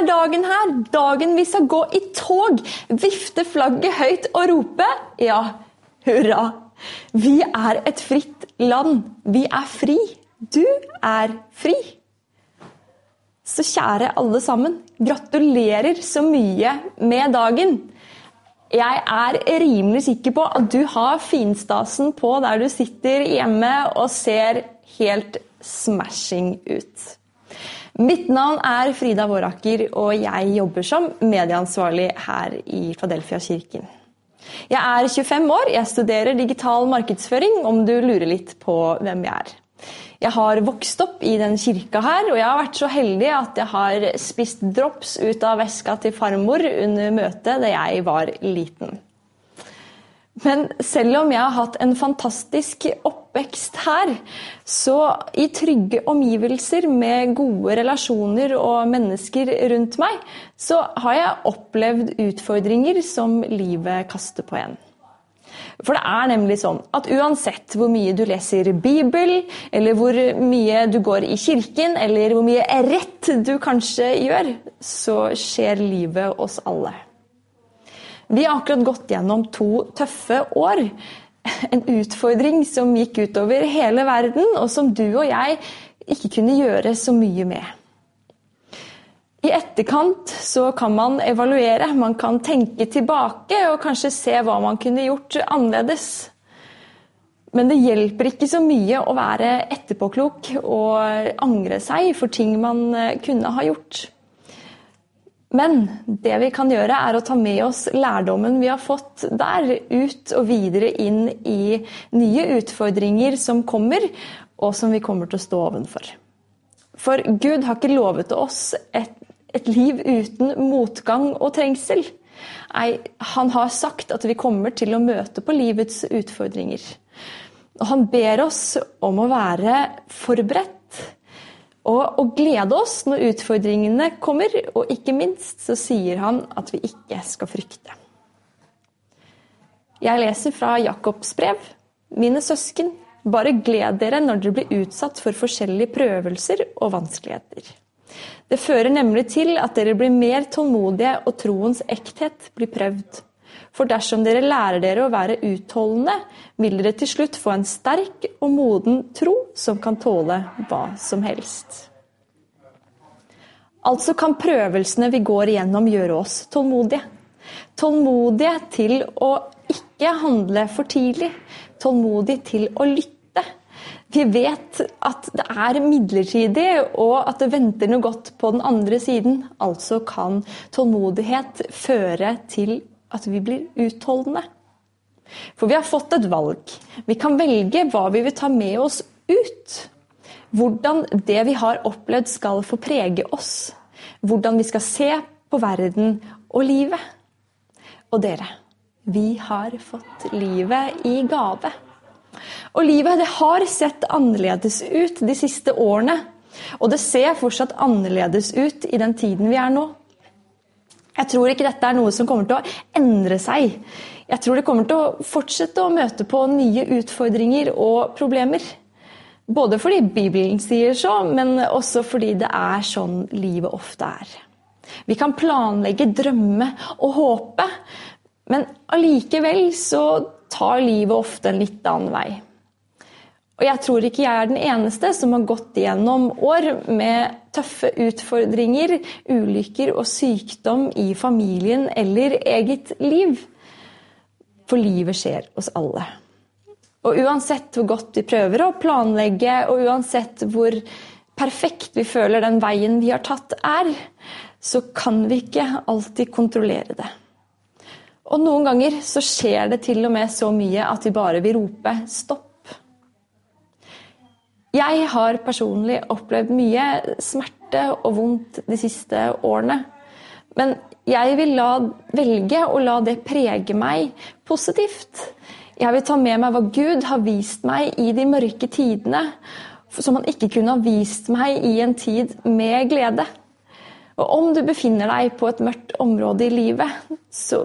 er dagen her! Dagen vi skal gå i tog, vifte flagget høyt og rope ja, hurra! Vi er et fritt land. Vi er fri. Du er fri. Så kjære alle sammen, gratulerer så mye med dagen. Jeg er rimelig sikker på at du har finstasen på der du sitter hjemme og ser helt smashing ut. Mitt navn er Frida Våraker, og jeg jobber som medieansvarlig her i Fadelfia-kirken. Jeg er 25 år, jeg studerer digital markedsføring, om du lurer litt på hvem jeg er. Jeg har vokst opp i den kirka her, og jeg har vært så heldig at jeg har spist drops ut av veska til farmor under møtet da jeg var liten. Men selv om jeg har hatt en fantastisk oppvekst her, så i trygge omgivelser med gode relasjoner og mennesker rundt meg, så har jeg opplevd utfordringer som livet kaster på en. For det er nemlig sånn at uansett hvor mye du leser Bibel, eller hvor mye du går i kirken, eller hvor mye rett du kanskje gjør, så skjer livet oss alle. Vi har akkurat gått gjennom to tøffe år. En utfordring som gikk utover hele verden, og som du og jeg ikke kunne gjøre så mye med. I etterkant så kan man evaluere, man kan tenke tilbake og kanskje se hva man kunne gjort annerledes. Men det hjelper ikke så mye å være etterpåklok og angre seg for ting man kunne ha gjort. Men det vi kan gjøre, er å ta med oss lærdommen vi har fått der, ut og videre inn i nye utfordringer som kommer, og som vi kommer til å stå ovenfor. For Gud har ikke lovet oss et, et liv uten motgang og trengsel. Nei, han har sagt at vi kommer til å møte på livets utfordringer. Og han ber oss om å være forberedt og å glede oss når utfordringene kommer, og ikke minst så sier han at vi ikke skal frykte. Jeg leser fra Jakobs brev. Mine søsken, bare gled dere når dere blir utsatt for forskjellige prøvelser og vanskeligheter. Det fører nemlig til at dere blir mer tålmodige, og troens ekthet blir prøvd. For dersom dere lærer dere å være utholdende, vil dere til slutt få en sterk og moden tro som kan tåle hva som helst. Altså kan prøvelsene vi går igjennom gjøre oss tålmodige. Tålmodige til å ikke handle for tidlig. Tålmodig til å lytte. Vi vet at det er midlertidig, og at det venter noe godt på den andre siden. Altså kan tålmodighet føre til at vi blir utholdende. For vi har fått et valg. Vi kan velge hva vi vil ta med oss ut. Hvordan det vi har opplevd skal få prege oss. Hvordan vi skal se på verden og livet. Og dere, vi har fått livet i gave. Og livet det har sett annerledes ut de siste årene. Og det ser fortsatt annerledes ut i den tiden vi er nå. Jeg tror ikke dette er noe som kommer til å endre seg. Jeg tror det kommer til å fortsette å møte på nye utfordringer og problemer. Både fordi Bibelen sier så, men også fordi det er sånn livet ofte er. Vi kan planlegge, drømme og håpe, men allikevel så tar livet ofte en litt annen vei. Og jeg tror ikke jeg er den eneste som har gått gjennom år med tøffe utfordringer, ulykker og sykdom i familien eller eget liv. For livet skjer hos alle. Og uansett hvor godt vi prøver å planlegge, og uansett hvor perfekt vi føler den veien vi har tatt er, så kan vi ikke alltid kontrollere det. Og noen ganger så skjer det til og med så mye at vi bare vil rope stopp. Jeg har personlig opplevd mye smerte og vondt de siste årene. Men jeg vil la, velge å la det prege meg positivt. Jeg vil ta med meg hva Gud har vist meg i de mørke tidene, som han ikke kunne ha vist meg i en tid med glede. Og om du befinner deg på et mørkt område i livet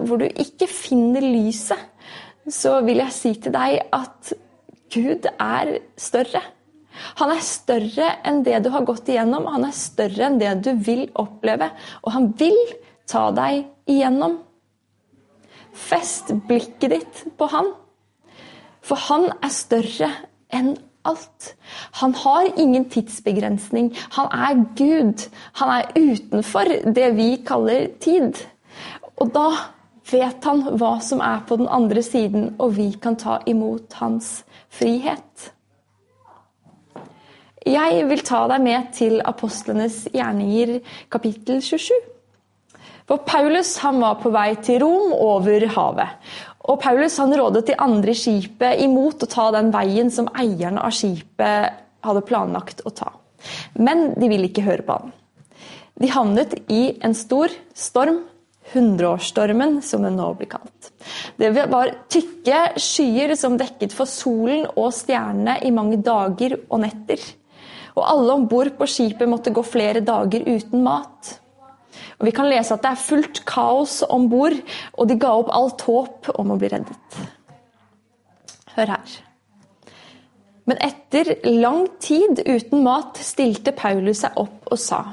hvor du ikke finner lyset, så vil jeg si til deg at Gud er større. Han er større enn det du har gått igjennom, han er større enn det du vil oppleve. Og han vil ta deg igjennom. Fest blikket ditt på han, for han er større enn alt. Han har ingen tidsbegrensning. Han er Gud. Han er utenfor det vi kaller tid. Og da vet han hva som er på den andre siden, og vi kan ta imot hans frihet. Jeg vil ta deg med til apostlenes gjerninger, kapittel 27. For Paulus han var på vei til Rom over havet. Og Paulus han rådet de andre i skipet imot å ta den veien som eierne av skipet hadde planlagt å ta. Men de ville ikke høre på han. De havnet i en stor storm, hundreårsstormen, som den nå blir kalt. Det var tykke skyer som dekket for solen og stjernene i mange dager og netter. Og alle om bord på skipet måtte gå flere dager uten mat. Og Vi kan lese at det er fullt kaos om bord, og de ga opp alt håp om å bli reddet. Hør her. Men etter lang tid uten mat stilte Paulus seg opp og sa:"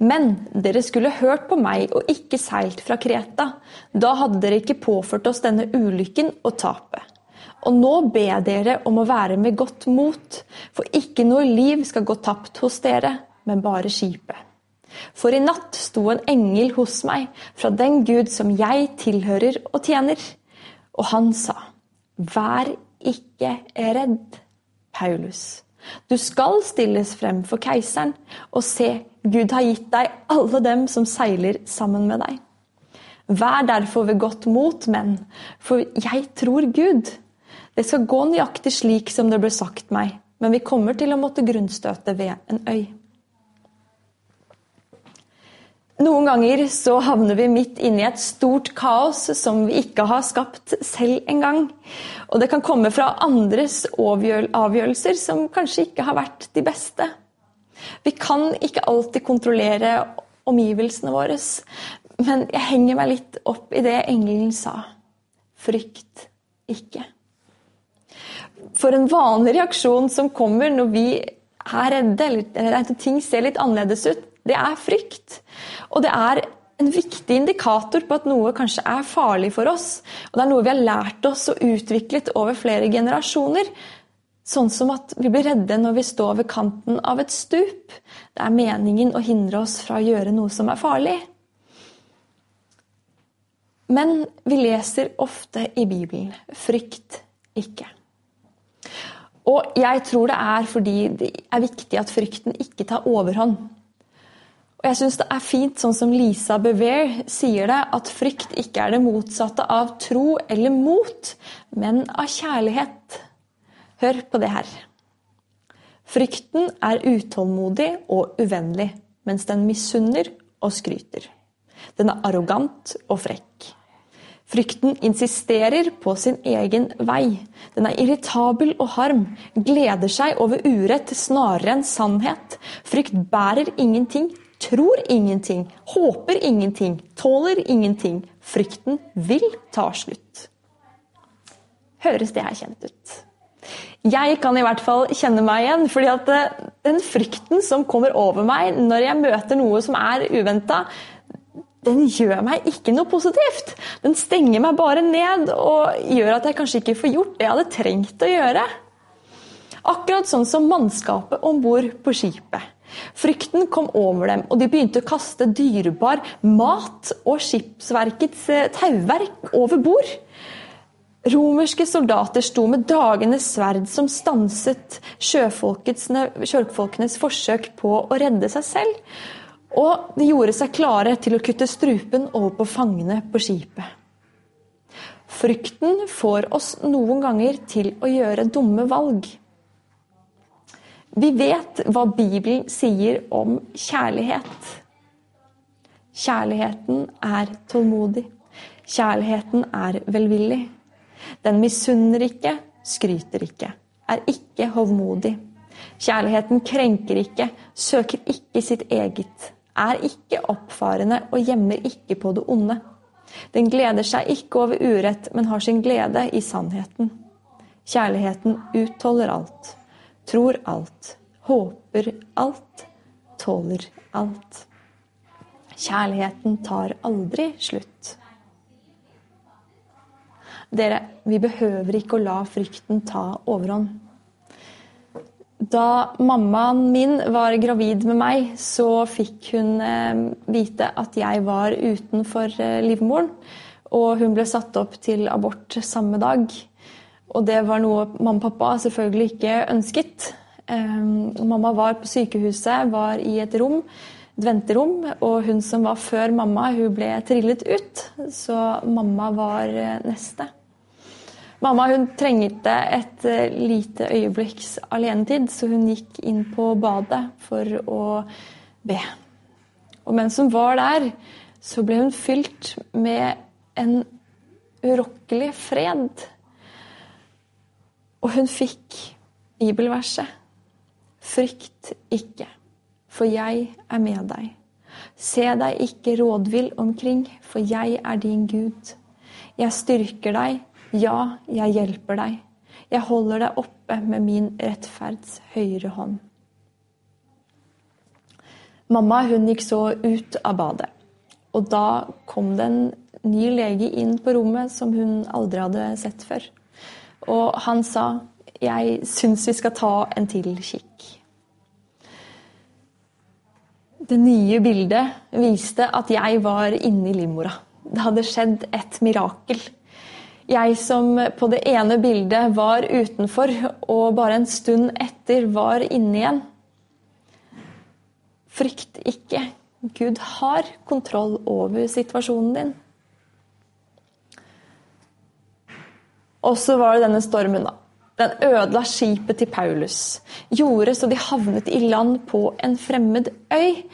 Men dere skulle hørt på meg og ikke seilt fra Kreta. Da hadde dere ikke påført oss denne ulykken og tapet. Og nå ber jeg dere om å være med godt mot, for ikke noe liv skal gå tapt hos dere, men bare skipet. For i natt sto en engel hos meg fra den Gud som jeg tilhører og tjener. Og han sa, Vær ikke redd, Paulus. Du skal stilles frem for keiseren, og se, Gud har gitt deg alle dem som seiler sammen med deg. Vær derfor ved godt mot, menn, for jeg tror Gud. Det skal gå nøyaktig slik som det ble sagt meg, men vi kommer til å måtte grunnstøte ved en øy. Noen ganger så havner vi midt inne i et stort kaos som vi ikke har skapt selv engang. Og det kan komme fra andres avgjørelser som kanskje ikke har vært de beste. Vi kan ikke alltid kontrollere omgivelsene våre, men jeg henger meg litt opp i det engelen sa. Frykt ikke. For en vanlig reaksjon som kommer når vi er redde, eller at ting ser litt annerledes ut, det er frykt. Og det er en viktig indikator på at noe kanskje er farlig for oss. Og det er noe vi har lært oss og utviklet over flere generasjoner. Sånn som at vi blir redde når vi står ved kanten av et stup. Det er meningen å hindre oss fra å gjøre noe som er farlig. Men vi leser ofte i Bibelen 'frykt ikke'. Og jeg tror det er fordi det er viktig at frykten ikke tar overhånd. Og jeg syns det er fint, sånn som Lisa Bever sier det, at frykt ikke er det motsatte av tro eller mot, men av kjærlighet. Hør på det her. Frykten er utålmodig og uvennlig, mens den misunner og skryter. Den er arrogant og frekk. Frykten insisterer på sin egen vei. Den er irritabel og harm, gleder seg over urett snarere enn sannhet. Frykt bærer ingenting, tror ingenting, håper ingenting, tåler ingenting. Frykten vil ta slutt. Høres det her kjent ut? Jeg kan i hvert fall kjenne meg igjen. fordi at eh, den frykten som kommer over meg når jeg møter noe som er uventa, den gjør meg ikke noe positivt. Den stenger meg bare ned og gjør at jeg kanskje ikke får gjort det jeg hadde trengt å gjøre. Akkurat sånn som mannskapet om bord på skipet. Frykten kom over dem, og de begynte å kaste dyrebar mat og skipsverkets eh, tauverk over bord. Romerske soldater sto med dragende sverd som stanset sjøfolkenes forsøk på å redde seg selv. Og de gjorde seg klare til å kutte strupen over på fangene på skipet. Frykten får oss noen ganger til å gjøre dumme valg. Vi vet hva Bibelen sier om kjærlighet. Kjærligheten er tålmodig. Kjærligheten er velvillig. Den misunner ikke, skryter ikke, er ikke hovmodig. Kjærligheten krenker ikke, søker ikke sitt eget, er ikke oppfarende og gjemmer ikke på det onde. Den gleder seg ikke over urett, men har sin glede i sannheten. Kjærligheten utholder alt, tror alt, håper alt, tåler alt. Kjærligheten tar aldri slutt. Dere, vi behøver ikke å la frykten ta overhånd. Da mammaen min var gravid med meg, så fikk hun eh, vite at jeg var utenfor eh, livmoren. Og hun ble satt opp til abort samme dag. Og det var noe mamma og pappa selvfølgelig ikke ønsket. Eh, mamma var på sykehuset, var i et rom, et venterom, og hun som var før mamma, hun ble trillet ut. Så mamma var neste. Mamma hun trengte et eh, lite øyeblikks alenetid, så hun gikk inn på badet for å be. Og mens hun var der, så ble hun fylt med en urokkelig fred. Og hun fikk bibelverset Frykt ikke, for jeg er med deg. Se deg ikke rådvill omkring, for jeg er din Gud. Jeg styrker deg ja, jeg hjelper deg. Jeg holder deg oppe med min rettferds høyre hånd. Mamma hun gikk så ut av badet. Og da kom det en ny lege inn på rommet som hun aldri hadde sett før. Og han sa, 'Jeg syns vi skal ta en til kikk'. Det nye bildet viste at jeg var inne i livmora. Det hadde skjedd et mirakel. Jeg som på det ene bildet var utenfor, og bare en stund etter var inne igjen. Frykt ikke. Gud har kontroll over situasjonen din. Og så var det denne stormen, da. Den ødela skipet til Paulus. Gjorde så de havnet i land på en fremmed øy.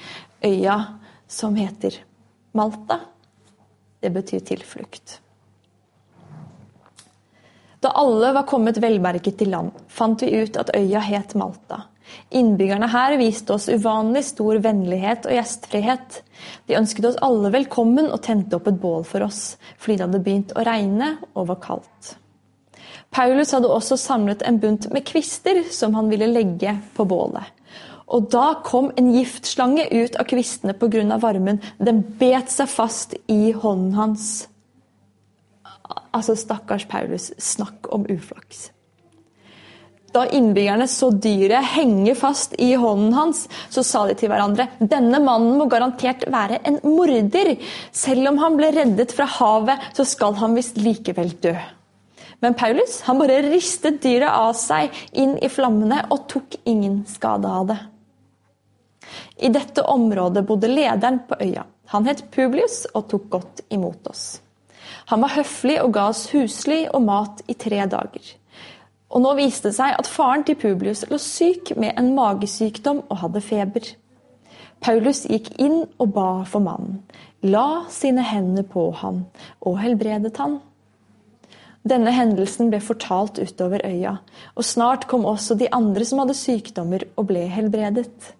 Øya som heter Malta. Det betyr tilflukt. Da alle var kommet velberget til land, fant vi ut at øya het Malta. Innbyggerne her viste oss uvanlig stor vennlighet og gjestfrihet. De ønsket oss alle velkommen og tente opp et bål for oss, fordi det hadde begynt å regne og var kaldt. Paulus hadde også samlet en bunt med kvister som han ville legge på bålet. Og da kom en giftslange ut av kvistene pga. varmen. Den bet seg fast i hånden hans. Altså, stakkars Paulus, snakk om uflaks. Da innbyggerne så dyret henge fast i hånden hans, så sa de til hverandre denne mannen må garantert være en morder. Selv om han ble reddet fra havet, så skal han visst likevel dø. Men Paulus han bare ristet dyret av seg inn i flammene og tok ingen skade av det. I dette området bodde lederen på øya. Han het Publius og tok godt imot oss. Han var høflig og ga oss husly og mat i tre dager. Og nå viste det seg at faren til Publius lå syk med en magesykdom og hadde feber. Paulus gikk inn og ba for mannen, la sine hender på ham og helbredet han. Denne hendelsen ble fortalt utover øya, og snart kom også de andre som hadde sykdommer og ble helbredet.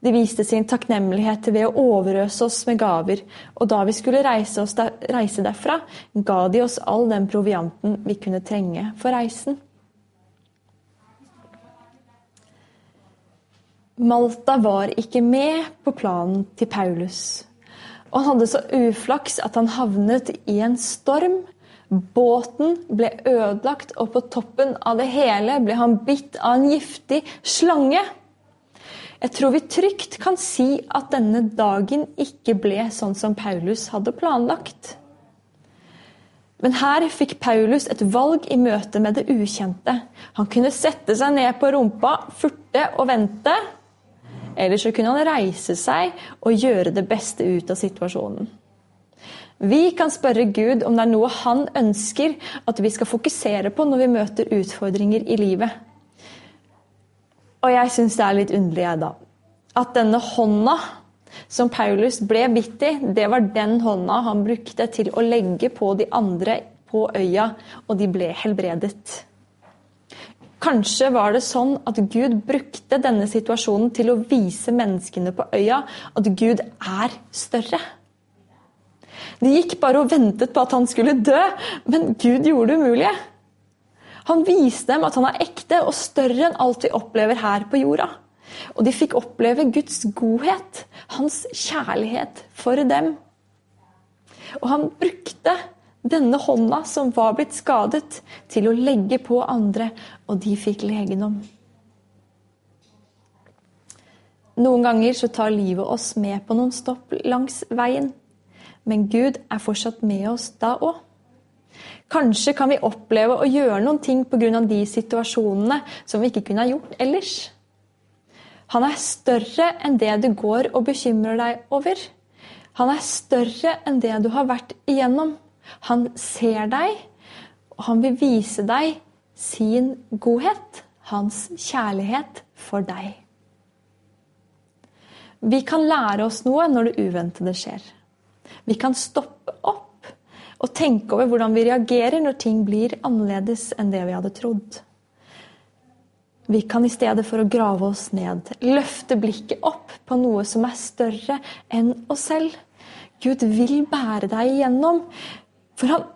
De viste sin takknemlighet ved å overøse oss med gaver, og da vi skulle reise, der, reise derfra, ga de oss all den provianten vi kunne trenge for reisen. Malta var ikke med på planen til Paulus. Og han hadde så uflaks at han havnet i en storm. Båten ble ødelagt, og på toppen av det hele ble han bitt av en giftig slange. Jeg tror vi trygt kan si at denne dagen ikke ble sånn som Paulus hadde planlagt. Men her fikk Paulus et valg i møte med det ukjente. Han kunne sette seg ned på rumpa, furte og vente. Eller så kunne han reise seg og gjøre det beste ut av situasjonen. Vi kan spørre Gud om det er noe han ønsker at vi skal fokusere på når vi møter utfordringer i livet. Og jeg syns det er litt underlig, jeg, da. At denne hånda som Paulus ble bitt i, det var den hånda han brukte til å legge på de andre på øya, og de ble helbredet. Kanskje var det sånn at Gud brukte denne situasjonen til å vise menneskene på øya at Gud er større. De gikk bare og ventet på at han skulle dø, men Gud gjorde det umulige. Han viste dem at han er ekte og større enn alt vi opplever her på jorda. Og de fikk oppleve Guds godhet, hans kjærlighet for dem. Og han brukte denne hånda som var blitt skadet, til å legge på andre, og de fikk legedom. Noen ganger så tar livet oss med på noen stopp langs veien, men Gud er fortsatt med oss da òg. Kanskje kan vi oppleve å gjøre noen ting pga. de situasjonene som vi ikke kunne ha gjort ellers. Han er større enn det du går og bekymrer deg over. Han er større enn det du har vært igjennom. Han ser deg, og han vil vise deg sin godhet, hans kjærlighet for deg. Vi kan lære oss noe når det uventede skjer. Vi kan stoppe opp og tenke over hvordan vi reagerer når ting blir annerledes enn det vi hadde trodd. Vi kan i stedet for å grave oss ned, løfte blikket opp på noe som er større enn oss selv. Gud vil bære deg igjennom. For, han,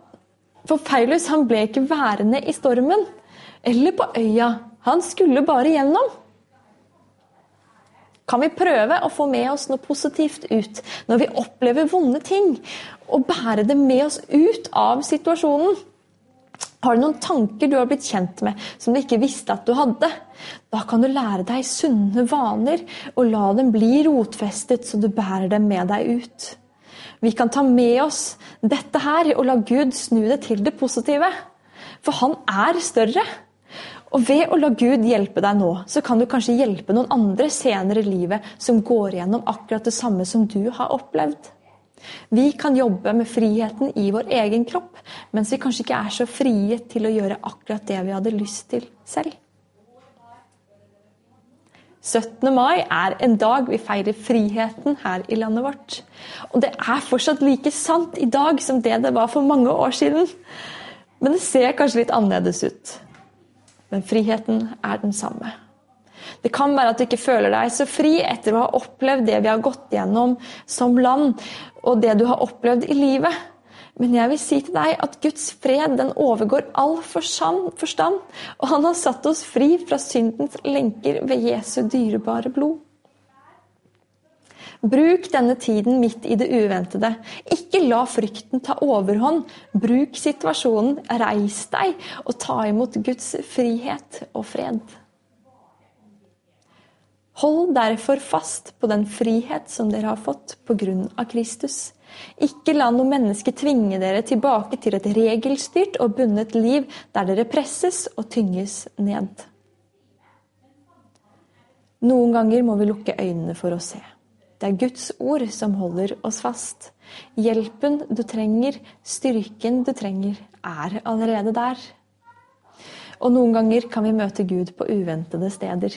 for Paulus han ble ikke værende i stormen eller på øya. Han skulle bare igjennom. Kan vi prøve å få med oss noe positivt ut når vi opplever vonde ting, og bære det med oss ut av situasjonen? Har du noen tanker du har blitt kjent med som du ikke visste at du hadde? Da kan du lære deg sunne vaner og la dem bli rotfestet, så du bærer dem med deg ut. Vi kan ta med oss dette her og la Gud snu det til det positive. For han er større. Og ved å la Gud hjelpe deg nå, så kan du kanskje hjelpe noen andre senere i livet som går gjennom akkurat det samme som du har opplevd. Vi kan jobbe med friheten i vår egen kropp, mens vi kanskje ikke er så frie til å gjøre akkurat det vi hadde lyst til selv. 17. mai er en dag vi feirer friheten her i landet vårt. Og det er fortsatt like sant i dag som det det var for mange år siden. Men det ser kanskje litt annerledes ut. Men friheten er den samme. Det kan være at du ikke føler deg så fri etter å ha opplevd det vi har gått gjennom som land, og det du har opplevd i livet. Men jeg vil si til deg at Guds fred den overgår all forstand, og han har satt oss fri fra syndens lenker ved Jesu dyrebare blod. Bruk denne tiden midt i det uventede. Ikke la frykten ta overhånd. Bruk situasjonen, reis deg og ta imot Guds frihet og fred. Hold derfor fast på den frihet som dere har fått pga. Kristus. Ikke la noe menneske tvinge dere tilbake til et regelstyrt og bundet liv der dere presses og tynges ned. Noen ganger må vi lukke øynene for å se. Det er Guds ord som holder oss fast. Hjelpen du trenger, styrken du trenger, er allerede der. Og noen ganger kan vi møte Gud på uventede steder.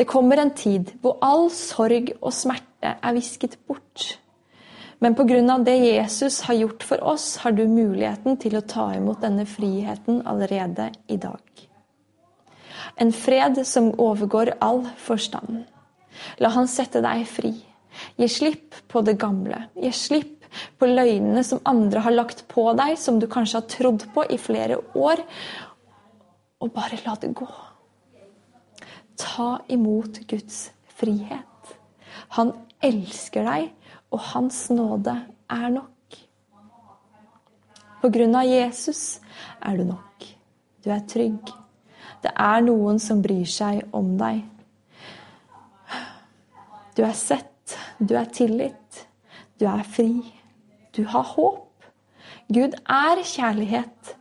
Det kommer en tid hvor all sorg og smerte er visket bort. Men pga. det Jesus har gjort for oss, har du muligheten til å ta imot denne friheten allerede i dag. En fred som overgår all forstand. La Han sette deg fri. Gi slipp på det gamle. Gi slipp på løgnene som andre har lagt på deg, som du kanskje har trodd på i flere år. Og bare la det gå. Ta imot Guds frihet. Han elsker deg, og hans nåde er nok. På grunn av Jesus er du nok. Du er trygg. Det er noen som bryr seg om deg. Du er sett, du er tillit, du er fri. Du har håp. Gud er kjærlighet,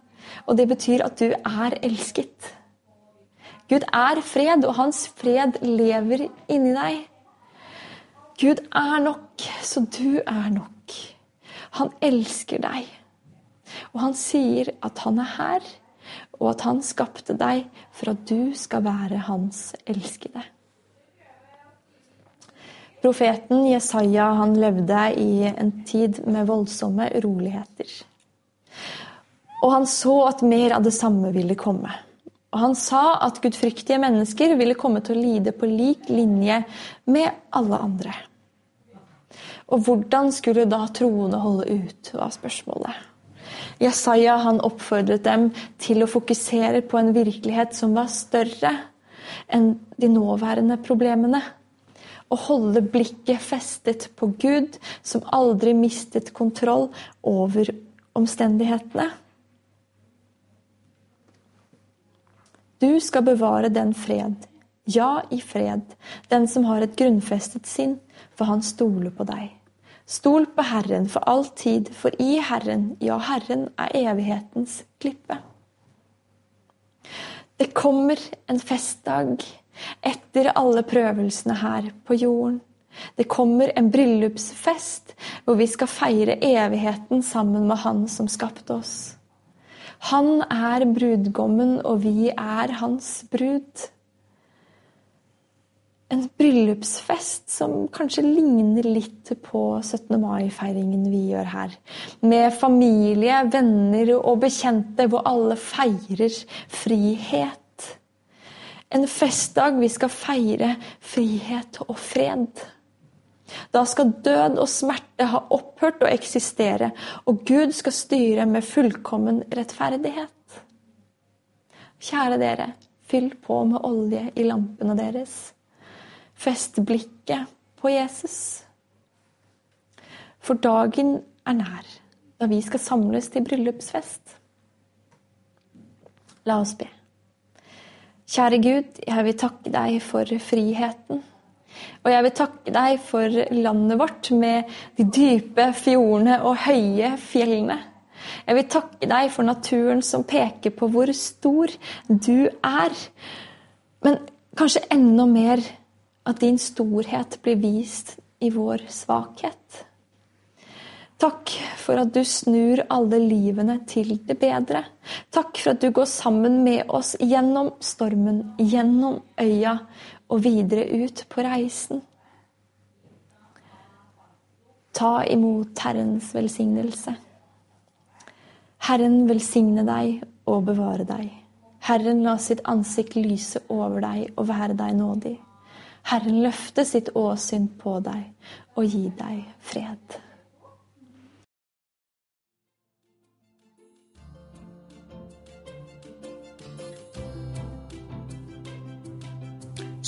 og det betyr at du er elsket. Gud er fred, og hans fred lever inni deg. Gud er nok, så du er nok. Han elsker deg. Og han sier at han er her, og at han skapte deg for at du skal være hans elskede. Profeten Jesaja han levde i en tid med voldsomme uroligheter. Og han så at mer av det samme ville komme. Og han sa at gudfryktige mennesker ville komme til å lide på lik linje med alle andre. Og hvordan skulle da troende holde ut, var spørsmålet. Jesaja han oppfordret dem til å fokusere på en virkelighet som var større enn de nåværende problemene å holde blikket festet på Gud, som aldri mistet kontroll over omstendighetene. Du skal bevare den fred, ja, i fred, den som har et grunnfestet sinn, for han stoler på deg. Stol på Herren for all tid, for i Herren, ja, Herren er evighetens klippe. Det kommer en festdag etter alle prøvelsene her på jorden. Det kommer en bryllupsfest hvor vi skal feire evigheten sammen med Han som skapte oss. Han er brudgommen, og vi er hans brud. En bryllupsfest som kanskje ligner litt på 17. mai-feiringen vi gjør her. Med familie, venner og bekjente, hvor alle feirer frihet en festdag vi skal feire frihet og fred. Da skal død og smerte ha opphørt å eksistere, og Gud skal styre med fullkommen rettferdighet. Kjære dere, fyll på med olje i lampene deres. Fest blikket på Jesus. For dagen er nær, da vi skal samles til bryllupsfest. La oss be. Kjære Gud, jeg vil takke deg for friheten. Og jeg vil takke deg for landet vårt med de dype fjordene og høye fjellene. Jeg vil takke deg for naturen som peker på hvor stor du er. Men kanskje enda mer at din storhet blir vist i vår svakhet. Takk for at du snur alle livene til det bedre. Takk for at du går sammen med oss gjennom stormen, gjennom øya og videre ut på reisen. Ta imot Herrens velsignelse. Herren velsigne deg og bevare deg. Herren la sitt ansikt lyse over deg og være deg nådig. Herren løfte sitt åsyn på deg og gi deg fred.